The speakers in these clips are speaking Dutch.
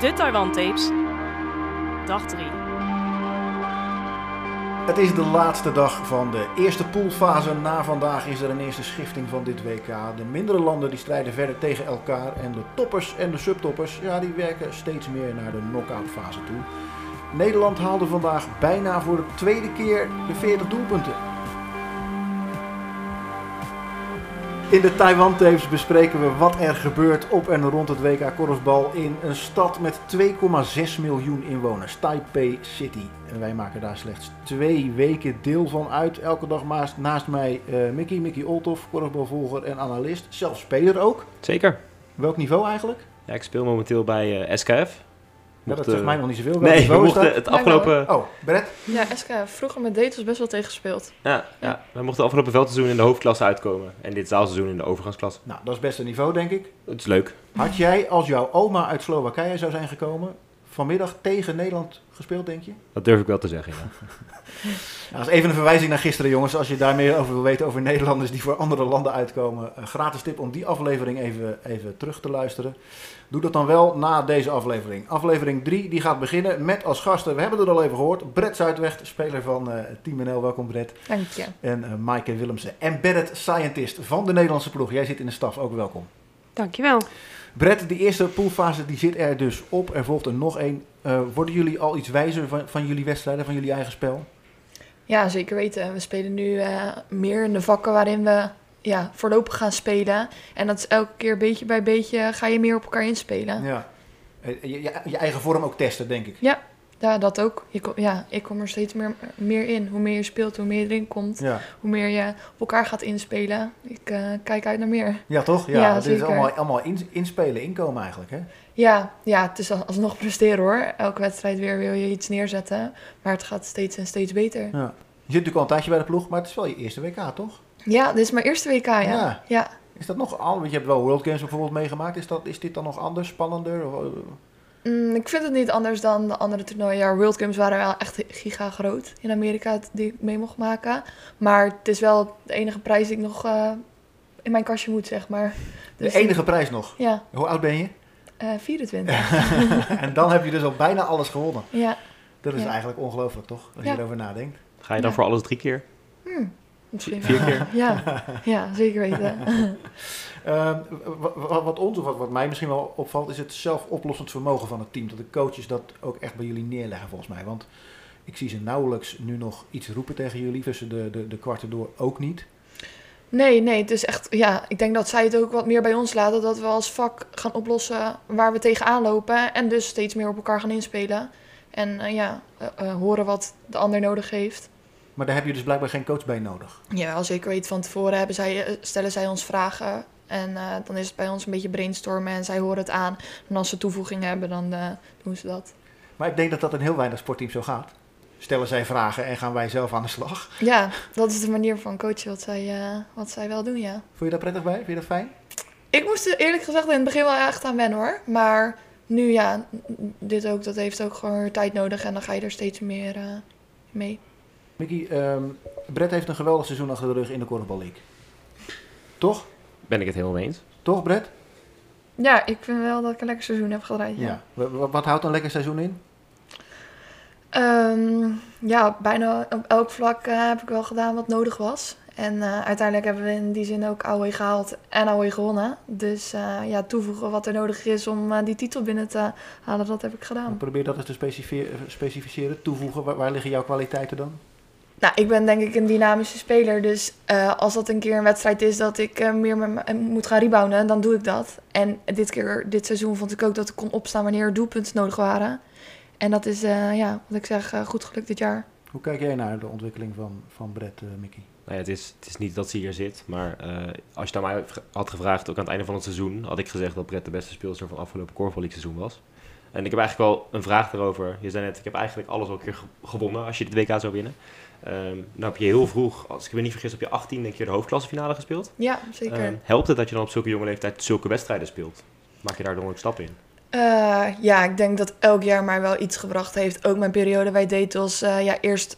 De Taiwan Tapes. Dag 3. Het is de laatste dag van de eerste poolfase. Na vandaag is er een eerste schifting van dit WK. De mindere landen die strijden verder tegen elkaar. En de toppers en de subtoppers ja, die werken steeds meer naar de knock-out fase toe. Nederland haalde vandaag bijna voor de tweede keer de 40 doelpunten. In de Taiwan Tapes bespreken we wat er gebeurt op en rond het WK korfbal in een stad met 2,6 miljoen inwoners, Taipei City. En wij maken daar slechts twee weken deel van uit. Elke dag naast, naast mij uh, Mickey, Mickey Olthoff, korfbalvolger en analist, zelf speler ook. Zeker. Welk niveau eigenlijk? Ja, ik speel momenteel bij uh, SKF. Ja, dat zegt mij nog niet zoveel. Nee, we mochten het afgelopen... Oh, Brett? Ja, SK vroeger met Dates was best wel tegengespeeld. Ja, ja, we mochten afgelopen veldseizoen in de hoofdklasse uitkomen. En dit zaalseizoen in de overgangsklasse. Nou, dat is best een niveau, denk ik. Het is leuk. Had jij, als jouw oma uit Slowakije zou zijn gekomen, vanmiddag tegen Nederland gespeeld, denk je? Dat durf ik wel te zeggen, ja. Nou, dat is even een verwijzing naar gisteren, jongens. Als je daar meer over wil weten over Nederlanders die voor andere landen uitkomen. Een gratis tip om die aflevering even, even terug te luisteren. Doe dat dan wel na deze aflevering. Aflevering 3 die gaat beginnen met als gasten, we hebben het al even gehoord, Brett Zuidweg, speler van uh, Team NL. Welkom Brett. Dank je. En uh, Maaike Willemsen, embedded scientist van de Nederlandse ploeg. Jij zit in de staf, ook welkom. Dankjewel. Brett, de eerste poolfase die zit er dus op. Er volgt er nog één. Uh, worden jullie al iets wijzer van, van jullie wedstrijden, van jullie eigen spel? Ja, zeker weten. We spelen nu uh, meer in de vakken waarin we ja, voorlopig gaan spelen. En dat is elke keer beetje bij beetje ga je meer op elkaar inspelen. Ja. Je, je, je eigen vorm ook testen, denk ik. Ja, ja dat ook. Ik, ja, ik kom er steeds meer, meer in. Hoe meer je speelt, hoe meer je erin komt. Ja. Hoe meer je op elkaar gaat inspelen. Ik uh, kijk uit naar meer. Ja, toch? Ja, ja het is allemaal, allemaal in, inspelen, inkomen eigenlijk, hè? Ja, ja, het is alsnog presteren hoor. Elke wedstrijd weer wil je iets neerzetten. Maar het gaat steeds en steeds beter. Ja. Je zit natuurlijk al een tijdje bij de ploeg, maar het is wel je eerste WK, toch? Ja, dit is mijn eerste WK, ja. ja. ja. Is dat nog anders? Want je hebt wel World Games bijvoorbeeld meegemaakt. Is, dat, is dit dan nog anders, spannender? Of, mm, ik vind het niet anders dan de andere toernooien. Ja, World Games waren wel echt giga groot in Amerika die ik mee mocht maken. Maar het is wel de enige prijs die ik nog uh, in mijn kastje moet, zeg maar. Dus de enige die... prijs nog? Ja. Hoe oud ben je? Uh, 24. en dan heb je dus al bijna alles gewonnen. Ja. Dat is ja. eigenlijk ongelooflijk, toch? Als ja. je erover nadenkt. Ga je dan Ja. voor alles drie keer? Hmm, misschien Vier wel. keer? Ja, ja zeker weten. Ehm, wa- wa- wat ons, of wat, wat mij misschien wel opvalt, is het zelfoplossend vermogen van het team. Dat de coaches dat ook echt bij jullie neerleggen, volgens mij. Want ik zie ze nauwelijks nu nog iets roepen tegen jullie. Tussen de, de, de kwarten door ook niet. Nee, nee, het is echt, ja, ik denk dat zij het ook wat meer bij ons laten. Dat we als vak gaan oplossen waar we tegenaan lopen. En dus steeds meer op elkaar gaan inspelen. En eh, ja, eh, eh, horen wat de ander nodig heeft. Maar daar heb je dus blijkbaar geen coach bij nodig. Ja, als zeker weet van tevoren hebben zij, stellen zij ons vragen. En eh, dan is het bij ons een beetje brainstormen en zij horen het aan. En als ze toevoegingen hebben, dan eh, doen ze dat. Maar ik denk dat dat in heel weinig sportteams zo gaat. Stellen zij vragen en gaan wij zelf aan de slag. Ja, dat is de manier van coachen wat zij, eh, wat zij wel doen, ja. Vond je daar prettig bij? Vind je dat fijn? Ik moest er eerlijk gezegd in het begin wel echt aan wennen hoor. Maar nu ja, dit ook, dat heeft ook gewoon tijd nodig. En dan ga je er steeds meer mee. Mickey, ehm Brett heeft een geweldig seizoen achter de rug in de Korfbal League. Toch? Ben ik het helemaal mee eens. Toch, Brett? Ja, ik vind wel dat ik een lekker seizoen heb gedraaid. Ja, wa- Wat, houdt een lekker seizoen in? Ehm, ja bijna op elk vlak eh, heb ik wel gedaan wat nodig was. En eh, uiteindelijk hebben we in die zin ook Aoi gehaald en Aoi gewonnen. Dus eh, ja, toevoegen wat er nodig is om die titel binnen te halen, dat heb ik gedaan. Probeer dat eens te specifice- specificeren, toevoegen. Waar, waar liggen jouw kwaliteiten dan? Nou, ik ben denk ik een dynamische speler. Dus eh, als dat een keer een wedstrijd is dat ik eh, meer met me- eh, moet gaan rebounden, dan doe ik dat. En dit keer, dit seizoen vond ik ook dat ik kon opstaan wanneer er doelpunten nodig waren. En dat is, eh, ja, wat ik zeg, eh, goed gelukt dit jaar. Hoe kijk jij naar de ontwikkeling van, van Brett, eh, Mickey? Nou ja, het, is, het is niet dat ze hier zit, maar eh, als je het aan mij had gevraagd, ook aan het einde van het seizoen, had ik gezegd dat Brett de beste speelster van afgelopen Korfbal League seizoen was. En ik heb eigenlijk wel een vraag erover. Je zei net, ik heb eigenlijk alles al een keer ge- gewonnen als je dit WK zou winnen. Nou heb je heel vroeg, als ik me niet vergis, op je 18 een keer de hoofdklassefinale gespeeld. Ja, zeker. Ehm, helpt het dat je dan op zulke jonge leeftijd zulke wedstrijden speelt? Maak je daar dan ook stappen in? Eh, ja, ik denk dat elk jaar mij wel iets gebracht heeft. Ook mijn periode bij Detos. eh, ja, eerst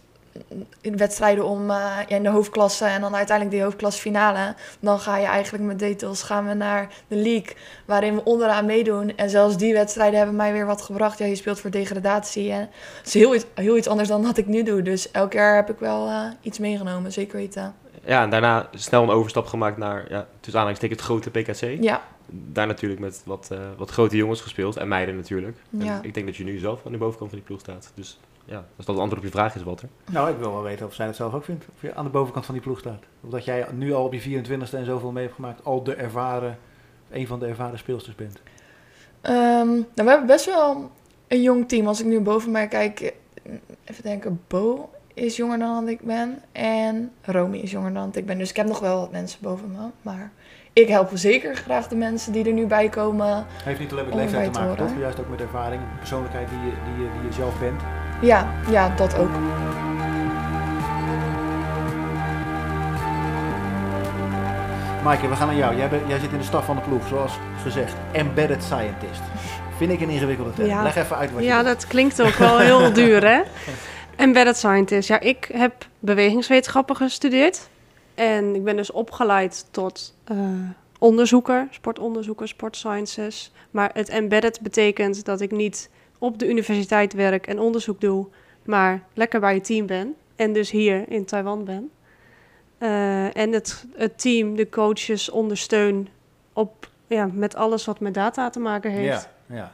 in wedstrijden om eh, ja, in de hoofdklasse en dan uiteindelijk die hoofdklasse finale. Dan ga je eigenlijk met details gaan we naar de league, waarin we onderaan meedoen. En zelfs die wedstrijden hebben mij weer wat gebracht. Ja, je speelt voor degradatie. En het is heel, iets- heel iets anders dan wat ik nu doe. Dus elk jaar heb ik wel eh, iets meegenomen, zeker weten. Ja, en daarna snel een overstap gemaakt naar, ja, tussen aanhalingstekens, het grote PKC. Ja, Daar natuurlijk met wat, eh, wat grote jongens gespeeld. En meiden natuurlijk. En Ja. ik denk dat je nu zelf aan de bovenkant van die ploeg staat. Dus ja, als dat het antwoord op je vraag is, Walter. Nou, ik wil wel weten of zij dat zelf ook vindt. Of je aan de bovenkant van die ploeg staat. Of dat jij nu al op je 24ste en zoveel mee hebt gemaakt, al de ervaren, een van de ervaren speelsters bent. Ehm, nou, we hebben best wel een jong team. Als ik nu boven mij kijk, even denken, Bo is jonger dan dat ik ben. En Romy is jonger dan dat ik ben. Dus ik heb nog wel wat mensen boven me. Maar ik help zeker graag de mensen die er nu bij komen. Heeft niet alleen met leeftijd te maken, toch? Juist ook met ervaring, persoonlijkheid die je, die, je, die je zelf bent. Ja, ja, dat ook. Maaike, we gaan naar jou. Jij, bent- jij zit in de staf van de ploeg, zoals gezegd. Embedded Scientist. Vind ik een ingewikkelde term. Ja. Leg even uit wat je Ja, doet. dat klinkt ook wel heel duur, hè? Embedded Scientist. Ja, ik heb bewegingswetenschappen gestudeerd. En ik ben dus opgeleid tot eh, onderzoeker, sportonderzoeker, sportsciences. Maar het embedded betekent dat ik niet op de universiteit werk en onderzoek doe, maar lekker bij het team ben. En dus hier in Taiwan ben. Eh, en het, het team, de coaches ondersteun op, ja, met alles wat met data te maken heeft. Ja, ja.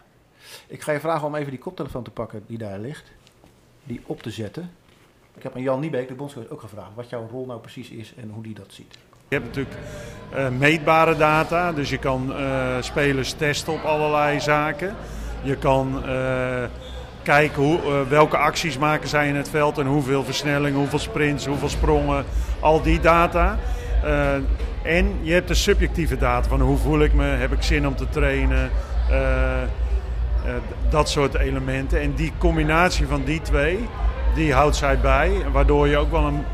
Ik ga je vragen om even die koptelefoon te pakken die daar ligt. Die op te zetten. Ik heb aan Jan Niebeek, de bondscoach, ook gevraagd wat jouw rol nou precies is en hoe die dat ziet. Je hebt natuurlijk eh, meetbare data, dus je kan eh, spelers testen op allerlei zaken. Je kan eh, kijken hoe, eh, welke acties maken zij in het veld en hoeveel versnelling, hoeveel sprints, hoeveel sprongen, al die data. Eh, en je hebt de subjectieve data van hoe voel ik me, heb ik zin om te trainen, dat soort elementen. En die combinatie van die twee, die houdt zij bij, waardoor je ook wel een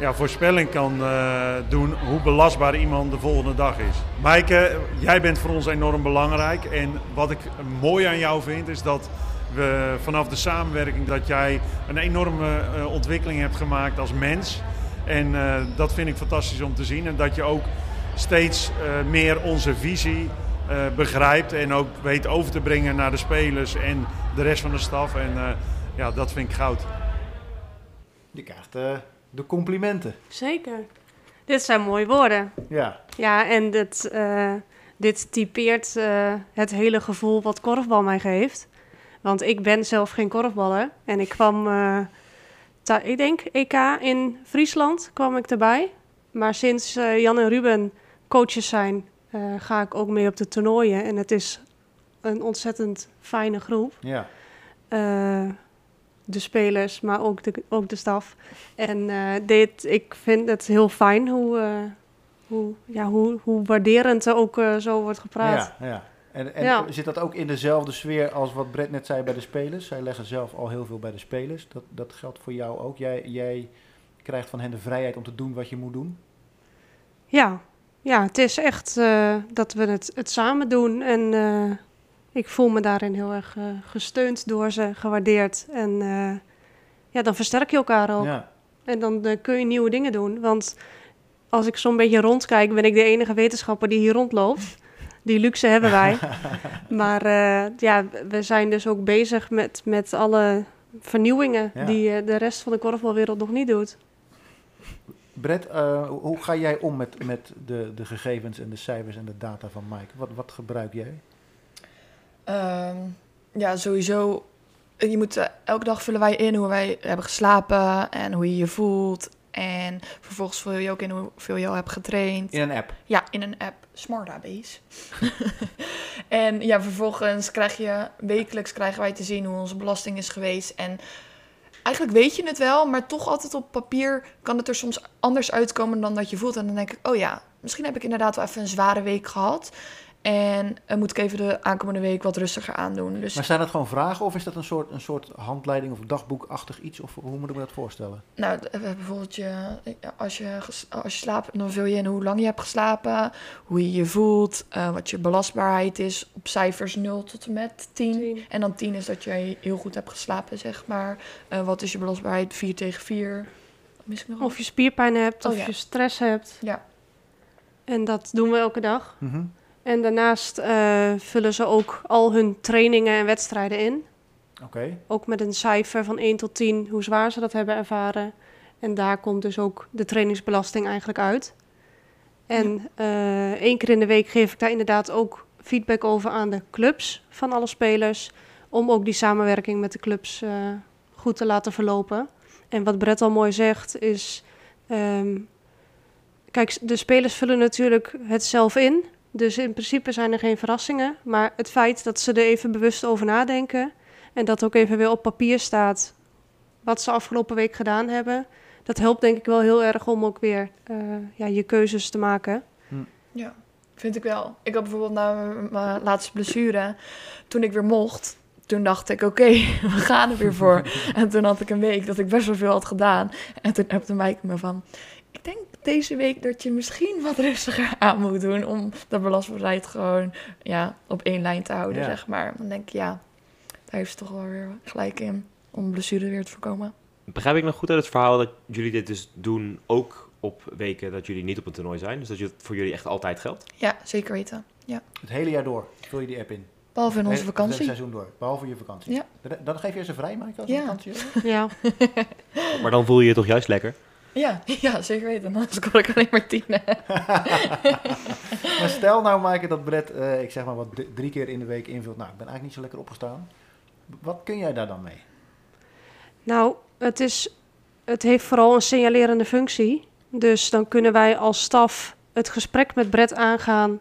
ja, voorspelling kan eh, doen hoe belastbaar iemand de volgende dag is. Maaike, jij bent voor ons enorm belangrijk. En wat ik mooi aan jou vind, is dat we vanaf de samenwerking dat jij een enorme eh, ontwikkeling hebt gemaakt als mens. En eh, dat vind ik fantastisch om te zien. En dat je ook steeds meer onze visie begrijpt en ook weet over te brengen naar de spelers en de rest van de staf. En ja, dat vind ik goud. Je eh, de complimenten. Zeker. Dit zijn mooie woorden. Ja, Ja, en dit, eh, dit typeert eh, het hele gevoel wat korfbal mij geeft. Want ik ben zelf geen korfballer. En ik kwam, eh, ik denk EK in Friesland kwam ik erbij. Maar sinds Jan en Ruben coaches zijn, ga ik ook mee op de toernooien. En het is een ontzettend fijne groep. ja. De spelers, maar ook de, ook de staf. En eh, dit, ik vind het heel fijn hoe, eh, hoe, ja, hoe, hoe waarderend er ook eh, zo wordt gepraat. Ja, ja. En, en Ja. zit dat ook in dezelfde sfeer als wat Brett net zei bij de spelers? Zij leggen zelf al heel veel bij de spelers. Dat, dat geldt voor jou ook. Jij, jij krijgt van hen de vrijheid om te doen wat je moet doen. Ja, ja het is echt dat we het, het samen doen. En ik voel me daarin heel erg eh, gesteund door ze, gewaardeerd. En eh, ja, dan versterk je elkaar ook. Ja. En dan eh, kun je nieuwe dingen doen. Want als ik zo'n beetje rondkijk, ben ik de enige wetenschapper die hier rondloopt. Die luxe hebben wij. maar ja, we zijn dus ook bezig met, met alle vernieuwingen Ja. die de rest van de korfbalwereld nog niet doet. Brett, hoe ga jij om met, met de, de gegevens en de cijfers en de data van Mike? Wat, wat gebruik jij? Ehm, ja, sowieso. Je moet, eh, elke dag vullen wij in hoe wij hebben geslapen en hoe je je voelt. En vervolgens vul je ook in hoeveel je al hebt getraind. In een app. Ja, in een app, Smartabase. en ja, vervolgens krijg je wekelijks krijgen wij te zien hoe onze belasting is geweest. En eigenlijk weet je het wel, maar toch altijd op papier kan het er soms anders uitkomen dan dat je voelt. En dan denk ik, oh ja, misschien heb ik inderdaad wel even een zware week gehad. En uh, moet ik even de aankomende week wat rustiger aandoen. Dus Maar zijn dat gewoon vragen of is dat een soort, een soort handleiding of dagboekachtig iets? Of hoe moet ik me dat voorstellen? Nou, hebben bijvoorbeeld je, als, je, als je slaapt, dan vul je in hoe lang je hebt geslapen, hoe je je voelt, eh, wat je belastbaarheid is op cijfers 0 tot en met 10. Tien. En dan 10 is dat je heel goed hebt geslapen, zeg maar. Eh, wat is je belastbaarheid? 4 tegen 4. Mis ik nog Of je spierpijn hebt, Oh, of ja. je stress hebt. Ja. En dat doen we elke dag. Mhm. En daarnaast eh, vullen ze ook al hun trainingen en wedstrijden in. Oké. Ook met een cijfer van 1 tot 10, hoe zwaar ze dat hebben ervaren. En daar komt dus ook de trainingsbelasting eigenlijk uit. En eh, één keer in de week geef ik daar inderdaad ook feedback over aan de clubs van alle spelers. Om ook die samenwerking met de clubs eh, goed te laten verlopen. En wat Brett al mooi zegt is... ehm, kijk, de spelers vullen natuurlijk het zelf in. Dus in principe zijn er geen verrassingen. Maar het feit dat ze er even bewust over nadenken... en dat ook even weer op papier staat... wat ze afgelopen week gedaan hebben... dat helpt denk ik wel heel erg om ook weer eh, ja, je keuzes te maken. Ja, vind ik wel. Ik had bijvoorbeeld na mijn laatste blessure, toen ik weer mocht, toen dacht ik, oké, we gaan er weer voor. en toen had ik een week dat ik best wel veel had gedaan. En toen heb Mike me van, ik denk deze week dat je misschien wat rustiger aan moet doen om de belastbaarheid gewoon ja, op één lijn te houden, Ja. zeg maar. Dan denk ik, ja, daar heeft ze toch wel weer gelijk in om blessure weer te voorkomen. Begrijp ik nog goed uit het verhaal dat jullie dit dus doen ook op weken dat jullie niet op een toernooi zijn? Dus dat het voor jullie echt altijd geldt? Ja, zeker weten. Het hele jaar door vul je die app in. Behalve in onze Het Het vakantie. hele seizoen door, behalve je vakantie. Ja. Dan- geef je ze vrij, Mike, als je Ja. vakantie? Ja, Maar dan voel je je toch juist lekker? Ja, ja, zeker weten. Dan scoor ik alleen maar tien. Maar stel nou, Maaike, dat Brett, eh, ik zeg maar wat, drie keer in de week invult. Nou, ik ben eigenlijk niet zo lekker opgestaan. Wat kun jij daar dan mee? nou, het, is, het heeft vooral een signalerende functie. Dus dan kunnen wij als staf het gesprek met Brett aangaan...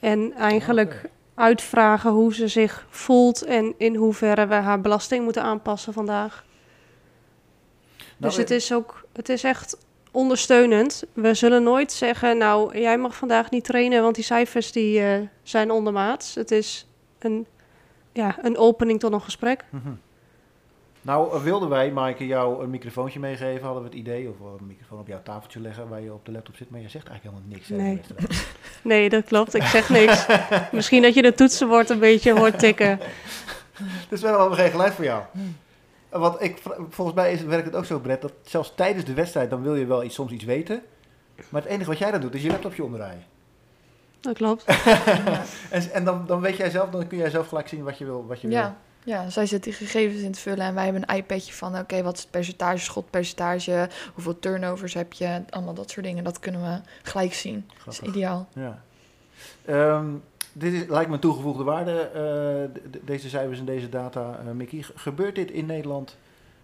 en eigenlijk. Uitvragen hoe ze zich voelt... en in hoeverre we haar belasting moeten aanpassen vandaag. Nou, dus het eh, is ook, het is echt ondersteunend. We zullen nooit zeggen, nou, jij mag vandaag niet trainen, want die cijfers die, eh, zijn ondermaats. Het is een, ja, een opening tot een gesprek. mhm. Nou, eh, wilden wij, Maaike, jou een microfoontje meegeven, hadden we het idee, of een microfoon op jouw tafeltje leggen waar je op de laptop zit, maar je zegt eigenlijk helemaal niks. hè, Nee. Nee, dat klopt. Ik zeg niks. Misschien dat je de toetsenbord een beetje hoort tikken. Dus we hebben geen geluid voor jou. Want ik, volgens mij is, werkt het ook zo, Brett, dat zelfs tijdens de wedstrijd, dan wil je wel iets, soms iets weten. Maar het enige wat jij dan doet, is je laptopje omdraaien. Dat klopt. En, en dan, dan weet jij zelf, dan kun jij zelf gelijk zien wat je wil. Wat je wil. Ja, zij zit die gegevens in te vullen en wij hebben een iPadje van, oké, wat is het percentage, schotpercentage, hoeveel turnovers heb je, allemaal dat soort dingen. Dat kunnen we gelijk zien. Dat is ideaal. Ja. Ehm, dit is, lijkt me een toegevoegde waarde, eh, deze cijfers en deze data, eh Mickey. Ge- Gebeurt dit in Nederland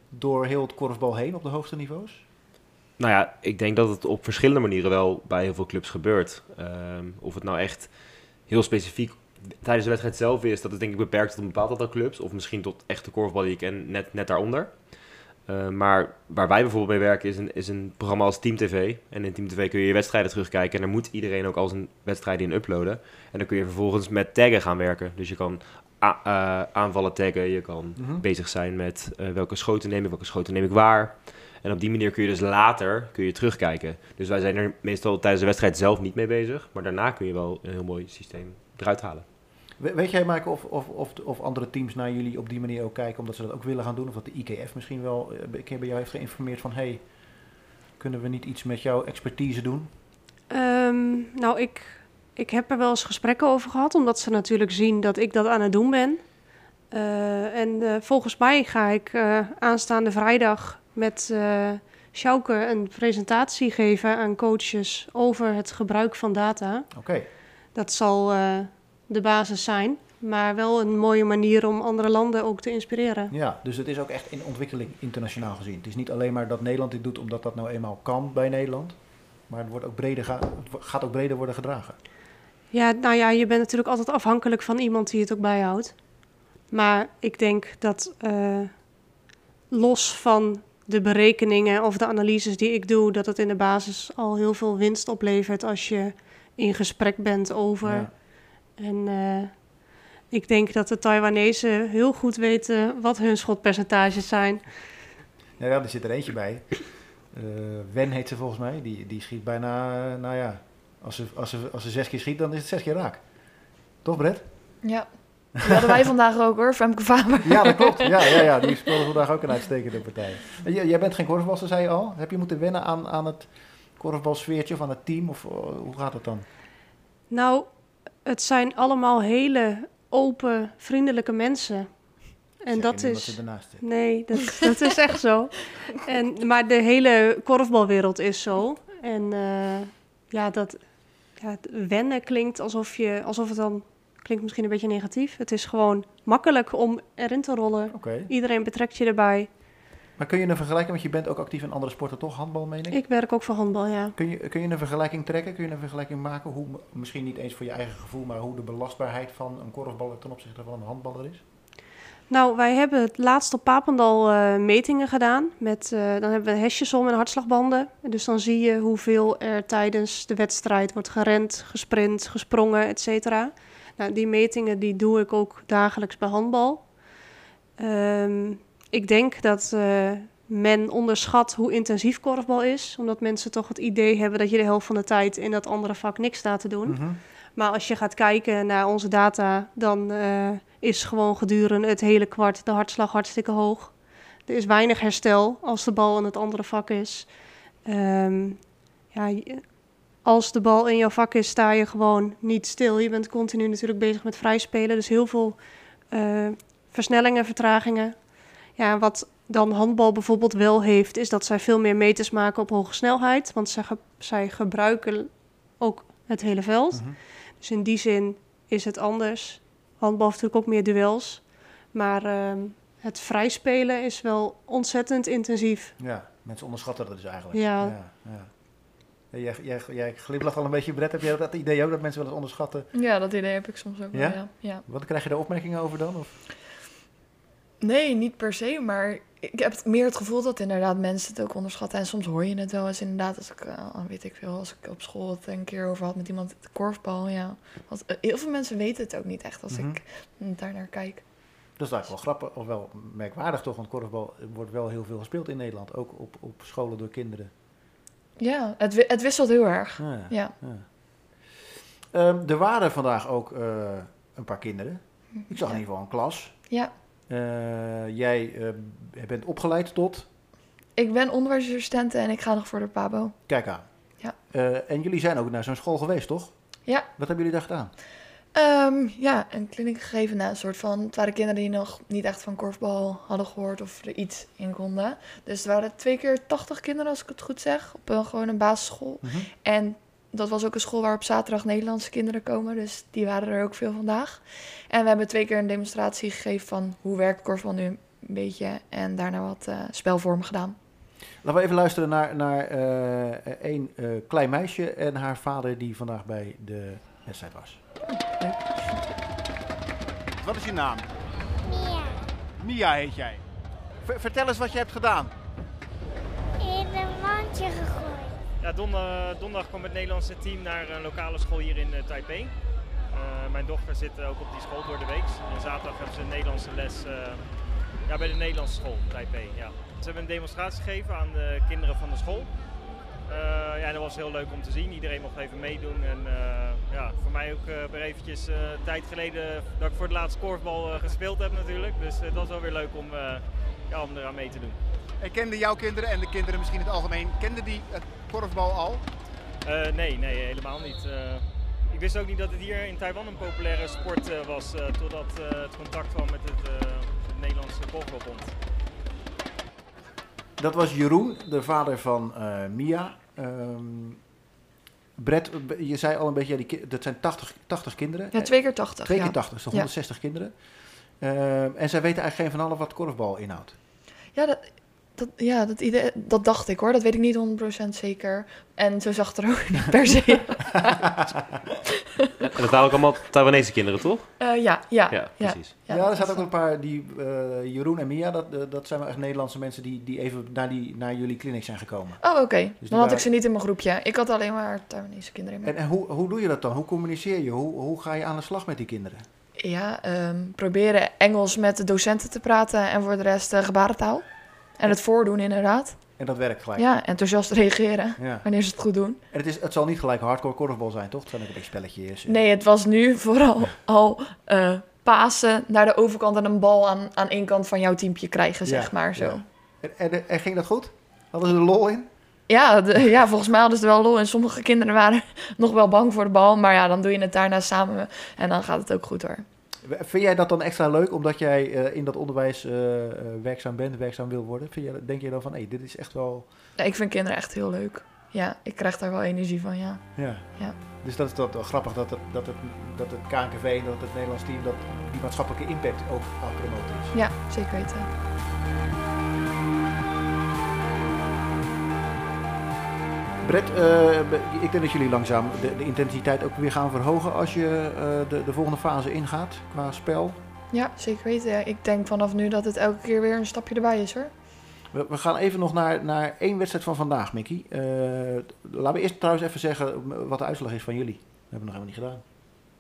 door heel het korfbal heen op de hoogste niveaus? Nou ja, ik denk dat het op verschillende manieren wel bij heel veel clubs gebeurt. Ehm, of het nou echt heel specifiek tijdens de wedstrijd zelf is, dat is denk ik beperkt tot een bepaald aantal clubs. Of misschien tot echt de korfbal die ik ken, net, net daaronder. Eh, maar waar wij bijvoorbeeld mee werken is een, is een programma als Team TV. En in Team TV kun je je wedstrijden terugkijken. En daar moet iedereen ook al zijn wedstrijden in uploaden. En dan kun je vervolgens met taggen gaan werken. Dus je kan eh, aanvallen taggen, je kan Mhm. bezig zijn met eh, welke schoten neem ik, welke schoten neem ik waar. En op die manier kun je dus later kun je terugkijken. Dus wij zijn er meestal tijdens de wedstrijd zelf niet mee bezig. Maar daarna kun je wel een heel mooi systeem eruit halen. We- weet jij, Maaike, of, of, of, of andere teams naar jullie op die manier ook kijken, omdat ze dat ook willen gaan doen? Of dat de IKF misschien wel eh, een keer bij jou heeft geïnformeerd van, hey, kunnen we niet iets met jouw expertise doen? Ehm, nou, ik, ik heb er wel eens gesprekken over gehad, omdat ze natuurlijk zien dat ik dat aan het doen ben. Eh, en eh, volgens mij ga ik aanstaande vrijdag met eh Sjouke een presentatie geven aan coaches over het gebruik van data. Oké, Dat zal de basis zijn, maar wel een mooie manier om andere landen ook te inspireren. ja, dus het is ook echt in ontwikkeling internationaal gezien. Het is niet alleen maar dat Nederland dit doet omdat dat nou eenmaal kan bij Nederland, maar het, wordt ook breder het gaat ook breder worden gedragen. Ja, nou ja, je bent natuurlijk altijd afhankelijk van iemand die het ook bijhoudt. Maar ik denk dat eh, los van de berekeningen of de analyses die ik doe, dat het in de basis al heel veel winst oplevert als je in gesprek bent over Ja. En eh, ik denk dat de Taiwanese heel goed weten wat hun schotpercentages zijn. Ja, ja, er zit er eentje bij. Eh, Wen heet ze volgens mij. Die, die schiet bijna, nou ja, als ze, als, ze, als ze zes keer schiet, dan is het zes keer raak. Toch, Brett? Ja. Die hadden wij vandaag ook hoor, Femke Faber. Ja, dat klopt. Ja, ja, ja. die speelde vandaag ook een uitstekende partij. Jij bent geen korfbalster, zei je al. Heb je moeten wennen aan, aan het korfbalsfeertje van het team? Of eh, hoe gaat het dan? Nou, het zijn allemaal hele open, vriendelijke mensen. En Zeg dat is. Nee, dat, dat is echt zo. En, maar de hele korfbalwereld is zo. En eh, ja, dat ja, het wennen klinkt alsof, je, alsof het dan... Klinkt misschien een beetje negatief. Het is gewoon makkelijk om erin te rollen. Iedereen betrekt je erbij. Maar kun je een vergelijking, want je bent ook actief in andere sporten toch? Handbal, meen ik? Ik werk ook voor handbal, ja. Kun je, kun je een vergelijking trekken? Kun je een vergelijking maken? Hoe, misschien niet eens voor je eigen gevoel, maar hoe de belastbaarheid van een korfballer ten opzichte van een handballer is? Nou, wij hebben het laatst op Papendal eh, metingen gedaan. Met, eh, dan hebben we hesjes om en hartslagbanden. Dus dan zie je hoeveel er tijdens de wedstrijd wordt gerend, gesprint, gesprongen, et cetera. Nou, die metingen die doe ik ook dagelijks bij handbal. Ehm, ik denk dat eh, men onderschat hoe intensief korfbal is. Omdat mensen toch het idee hebben dat je de helft van de tijd in dat andere vak niks staat te doen. Mhm. Maar als je gaat kijken naar onze data, dan eh, is gewoon gedurende het hele kwart de hartslag hartstikke hoog. Er is weinig herstel als de bal in het andere vak is. Ehm, ja, als de bal in jouw vak is, sta je gewoon niet stil. Je bent continu natuurlijk bezig met vrijspelen. Dus heel veel eh, versnellingen, vertragingen. Ja, wat dan handbal bijvoorbeeld wel heeft, is dat zij veel meer meters maken op hoge snelheid. Want zij, ge- zij gebruiken ook het hele veld. Mhm. Dus in die zin is het anders. Handbal heeft natuurlijk ook meer duels. Maar ehm, het vrijspelen is wel ontzettend intensief. Ja, mensen onderschatten dat dus eigenlijk. Ja. ja, ja. Jij, jij, jij glimlacht al een beetje, Brett. Heb jij dat idee ook, dat mensen wel eens onderschatten? Ja, dat idee heb ik soms ook wel, Ja? ja. ja. Wat krijg je daar opmerkingen over dan? Of? Nee, niet per se, maar ik heb meer het gevoel dat inderdaad mensen het ook onderschatten. En soms hoor je het wel eens inderdaad, als ik, eh, weet ik veel, als ik op school het een keer over had met iemand, korfbal, ja. Want eh, heel veel mensen weten het ook niet echt als Mhm. ik daar naar kijk. Dat is eigenlijk wel grappig, of wel merkwaardig toch, want korfbal wordt wel heel veel gespeeld in Nederland. Ook op, op scholen door kinderen. Ja, het, het wisselt heel erg. Ja. Ja. ja. Ehm, er waren vandaag ook eh, een paar kinderen. Ik zag in ieder geval een klas. Ja, jij eh, bent opgeleid tot, ik ben onderwijsassistente en ik ga nog voor de PABO. kijk aan. Ja. Eh, en jullie zijn ook naar zo'n school geweest, toch? Ja. Wat hebben jullie daar gedaan? Ehm, ja, een kliniek gegeven na een soort van... Het waren kinderen die nog niet echt van korfbal hadden gehoord of er iets in konden. Dus het waren twee keer 80 kinderen, als ik het goed zeg, op een, gewoon een basisschool. En dat was ook een school waar op zaterdag Nederlandse kinderen komen. Dus die waren er ook veel vandaag. En we hebben twee keer een demonstratie gegeven van hoe werkt korfbal nu een beetje. En daarna wat eh, spelvormen gedaan. Laten we even luisteren naar, naar eh, een eh, klein meisje en haar vader die vandaag bij de wedstrijd was. Wat is je naam? Mia, Mia heet jij. vertel eens wat je hebt gedaan. in een mandje gegooid. Ja, donderdag, kwam het Nederlandse team naar een lokale school hier in eh, Taipei. Eh, mijn dochter zit ook op die school door de week. En zaterdag hebben ze een Nederlandse les eh, ja, bij de Nederlandse school, Taipei. Ja. Ze hebben een demonstratie gegeven aan de kinderen van de school. Ja, dat was heel leuk om te zien. Iedereen mocht even meedoen. En ja, voor mij ook eh, weer eventjes een tijd geleden dat ik voor het laatst korfbal gespeeld heb natuurlijk. Dus dat was wel weer leuk om, ja, om eraan mee te doen. En kenden jouw kinderen en de kinderen misschien in het algemeen, kenden die het korfbal al? Eh, nee, nee, helemaal niet. Eh, ik wist ook niet dat het hier in Taiwan een populaire sport eh, was, eh, totdat eh, het contact kwam met het, eh, het Nederlandse korfbalbond. Dat was Jeroen, de vader van eh, Mia. Ehm Brett, je zei al een beetje, ja, die, ki- dat zijn 80, 80 kinderen. Ja, twee keer 80. Twee keer ja. 80, dus toch Ja. 160 kinderen. Ehm, en zij weten eigenlijk geen van allen wat korfbal inhoudt. Ja, dat, dat, ja dat, idee, dat dacht ik hoor. Dat weet ik niet 100% zeker. En zo zag het er ook niet per se uit. En dat waren ook allemaal Taiwanese kinderen, toch? Eh, ja, ja, Ja, precies. Ja, dat er zaten ook een paar, die, eh, Jeroen en Mia, dat, eh, dat zijn wel echt Nederlandse mensen die, die even naar, die, naar jullie clinic zijn gekomen. Oh, oké. die Dan had waren- ik ze niet in mijn groepje. Ik had alleen maar Taiwanese kinderen in mijn En, en hoe, hoe doe je dat dan? Hoe communiceer je? Hoe, hoe ga je aan de slag met die kinderen? Ja, ehm, proberen Engels met de docenten te praten en voor de rest gebarentaal. En het voordoen inderdaad. En dat werkt gelijk. Ja, enthousiast reageren Ja. wanneer ze het goed doen. En het, is, het zal niet gelijk hardcore korfbal zijn, toch? Het zijn ook een beetje spelletjes. Nee, het was nu vooral al eh pasen naar de overkant en een bal aan, aan één kant van jouw teampje krijgen, Ja, zeg maar zo. ja. En, en, en ging dat goed? Hadden ze er lol in? Ja, de- ja, volgens mij hadden ze er wel lol. En sommige kinderen waren nog wel bang voor de bal. Maar ja, dan doe je het daarna samen. En dan gaat het ook goed hoor. Vind jij dat dan extra leuk, omdat jij eh, in dat onderwijs eh, eh, werkzaam bent, werkzaam wil worden? Vind jij, denk je dan van, hé, dit is echt wel... Ja, ik vind kinderen echt heel leuk. Ja, ik krijg daar wel energie van, ja. Ja. Ja. Dus dat is dat, wel grappig dat het, dat, het, dat het KNKV en dat het Nederlands team dat die maatschappelijke impact ook aan het promoten is. Ja, zeker weten. Brett, eh, ik denk dat jullie langzaam de, de intensiteit ook weer gaan verhogen als je eh, de, de volgende fase ingaat qua spel. Ja, zeker weten. Ja, Ik denk vanaf nu dat het elke keer weer een stapje erbij is hoor. We, we gaan even nog naar, naar één wedstrijd van vandaag, Mickey. Eh, laten we eerst trouwens even zeggen wat de uitslag is van jullie. We hebben nog helemaal niet gedaan.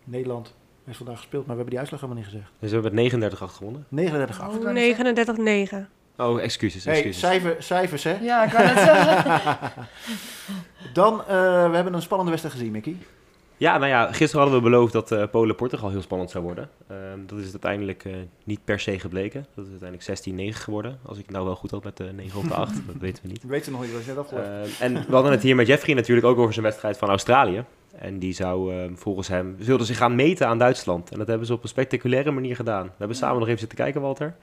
Nederland heeft vandaag gespeeld, maar we hebben die uitslag helemaal niet gezegd. Dus we hebben met 39 8 gewonnen. 39 8. wou net 39-9. Oh, excuses, Hey, excuses. cijfer, cijfers hè. Ja, ik wou net zeggen. Dan, eh, we hebben een spannende wedstrijd gezien, Mickey. Ja, nou ja, gisteren hadden we beloofd dat eh, Polen-Portugal heel spannend zou worden. Ehm, dat is uiteindelijk eh, niet per se gebleken. Dat is uiteindelijk 16-9 geworden. Als ik het nou wel goed had met de 9 op de 8, dat weten we niet. Weet ze nog niet, dat is net afgelopen. Ehm, en we hadden het hier met Jeffrey natuurlijk ook over zijn wedstrijd van Australië. En die zou ehm, volgens hem, wilden zich gaan meten aan Duitsland. En dat hebben ze op een spectaculaire manier gedaan. We hebben samen nog even zitten kijken, Walter.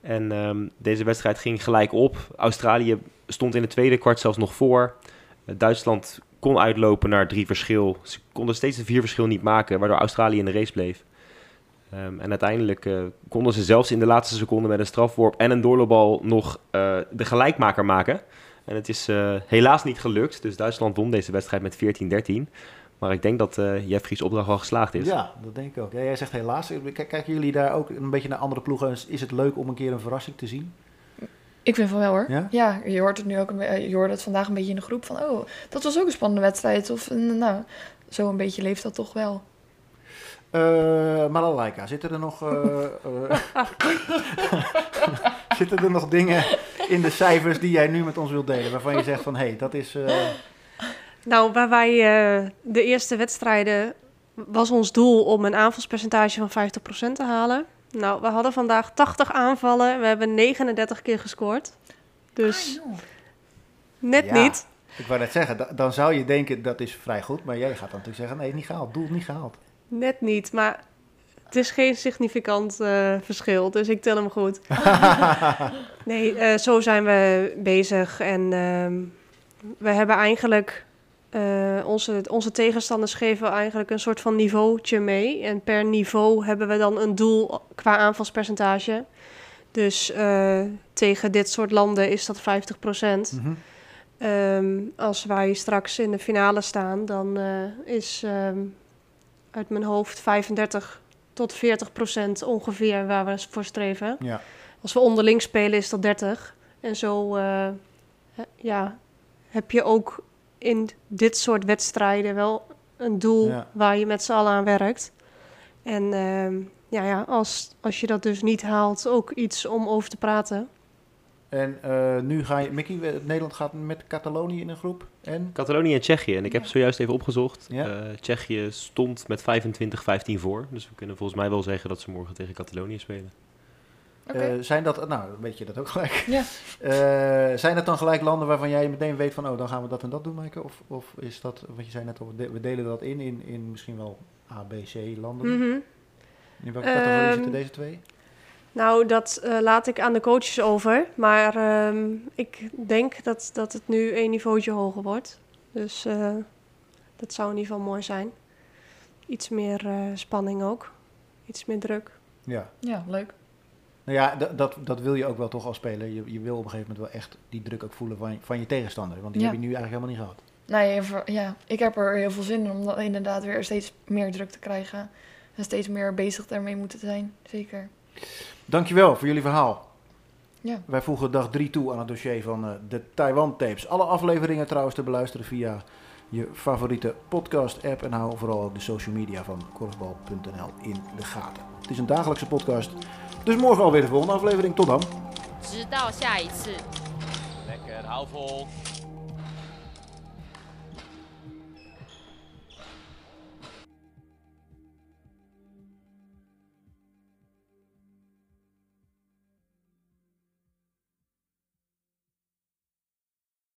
En ehm, deze wedstrijd ging gelijk op. Australië stond in het tweede kwart zelfs nog voor. Eh, Duitsland kon uitlopen naar drie verschil. Ze konden steeds de vier verschil niet maken, waardoor Australië in de race bleef. Ehm, en uiteindelijk eh, konden ze zelfs in de laatste seconde met een strafworp en een doorloopbal nog eh, de gelijkmaker maken. En het is helaas niet gelukt, dus Duitsland won deze wedstrijd met 14-13. Maar ik denk dat eh Jeffrey's opdracht wel geslaagd is. Ja, dat denk ik ook. Ja, jij zegt helaas. Kijk, kijken jullie daar ook een beetje naar andere ploegen? Is het leuk om een keer een verrassing te zien? Ik vind van wel hoor. Ja? je hoort het nu ook be- je hoorde het vandaag een beetje in de groep van oh, dat was ook een spannende wedstrijd. Of eh, nou, zo een beetje leeft dat toch wel. Eh Malalaika, zitten er nog, eh, eh, zitten er nog dingen in de cijfers die jij nu met ons wilt delen? Waarvan je zegt van hé, hey, dat is. Nou, waar wij eh, de eerste wedstrijden was ons doel om een aanvalspercentage van 50% te halen. Nou, we hadden vandaag 80 aanvallen. We hebben 39 keer gescoord. Dus net Ja. niet. ik wou net zeggen, da- dan zou je denken dat is vrij goed. Maar jij gaat dan natuurlijk zeggen: nee, niet gehaald. Doel niet gehaald. Net niet. Maar het is geen significant eh, verschil. Dus ik tel hem goed. Nee, eh, zo zijn we bezig. En ehm, we hebben eigenlijk... eh, onze, onze tegenstanders geven eigenlijk een soort van niveautje mee. En per niveau hebben we dan een doel qua aanvalspercentage. Dus eh, tegen dit soort landen is dat 50 Mhm. Ehm, als wij straks in de finale staan, dan eh, is ehm, uit mijn hoofd 35 tot 40 procent ongeveer waar we voor streven. Ja. Als we onderling spelen is dat 30. En zo ja, heb je ook in dit soort wedstrijden wel een doel Ja. waar je met z'n allen aan werkt. En ehm, ja, ja, als, als je dat dus niet haalt, ook iets om over te praten. En eh, nu ga je, Mickey, Nederland gaat met Catalonië in een groep. En? Catalonië en Tsjechië. En ik heb zojuist even opgezocht. Ja. Eh, Tsjechië stond met 25-15 voor. Dus we kunnen volgens mij wel zeggen dat ze morgen tegen Catalonië spelen. Eh, zijn dat, nou, weet je dat ook gelijk. Ja. Eh, zijn dat dan gelijk landen waarvan jij meteen weet van, oh, dan gaan we dat en dat doen, Maaike? Of, of is dat, want je zei net al, we de- we delen dat in, in, in misschien wel A, B, C landen. Mhm. In welke categorie Ehm, zitten deze twee? Nou, dat eh, laat ik aan de coaches over. Maar ehm, ik denk dat, dat het nu een niveautje hoger wordt. Dus eh, dat zou in ieder geval mooi zijn. Iets meer eh, spanning ook. Iets meer druk. Ja. Ja, leuk. Nou ja, dat, dat wil je ook wel toch als speler. Je, je wil op een gegeven moment wel echt die druk ook voelen van, van je tegenstander. Want die Ja. heb je nu eigenlijk helemaal niet gehad. Nee, voor- ja, ik heb er heel veel zin in om dan inderdaad weer steeds meer druk te krijgen. En steeds meer bezig daarmee moeten zijn. Zeker. Dankjewel voor jullie verhaal. Ja. Wij voegen dag 3 toe aan het dossier van eh, de Taiwan Tapes. Alle afleveringen trouwens te beluisteren via je favoriete podcast app. En hou vooral ook de social media van korfbal.nl in de gaten. Het is een dagelijkse podcast. Dus morgen alweer de volgende aflevering. Tot dan.直到下一次。 Lekker, hou vol.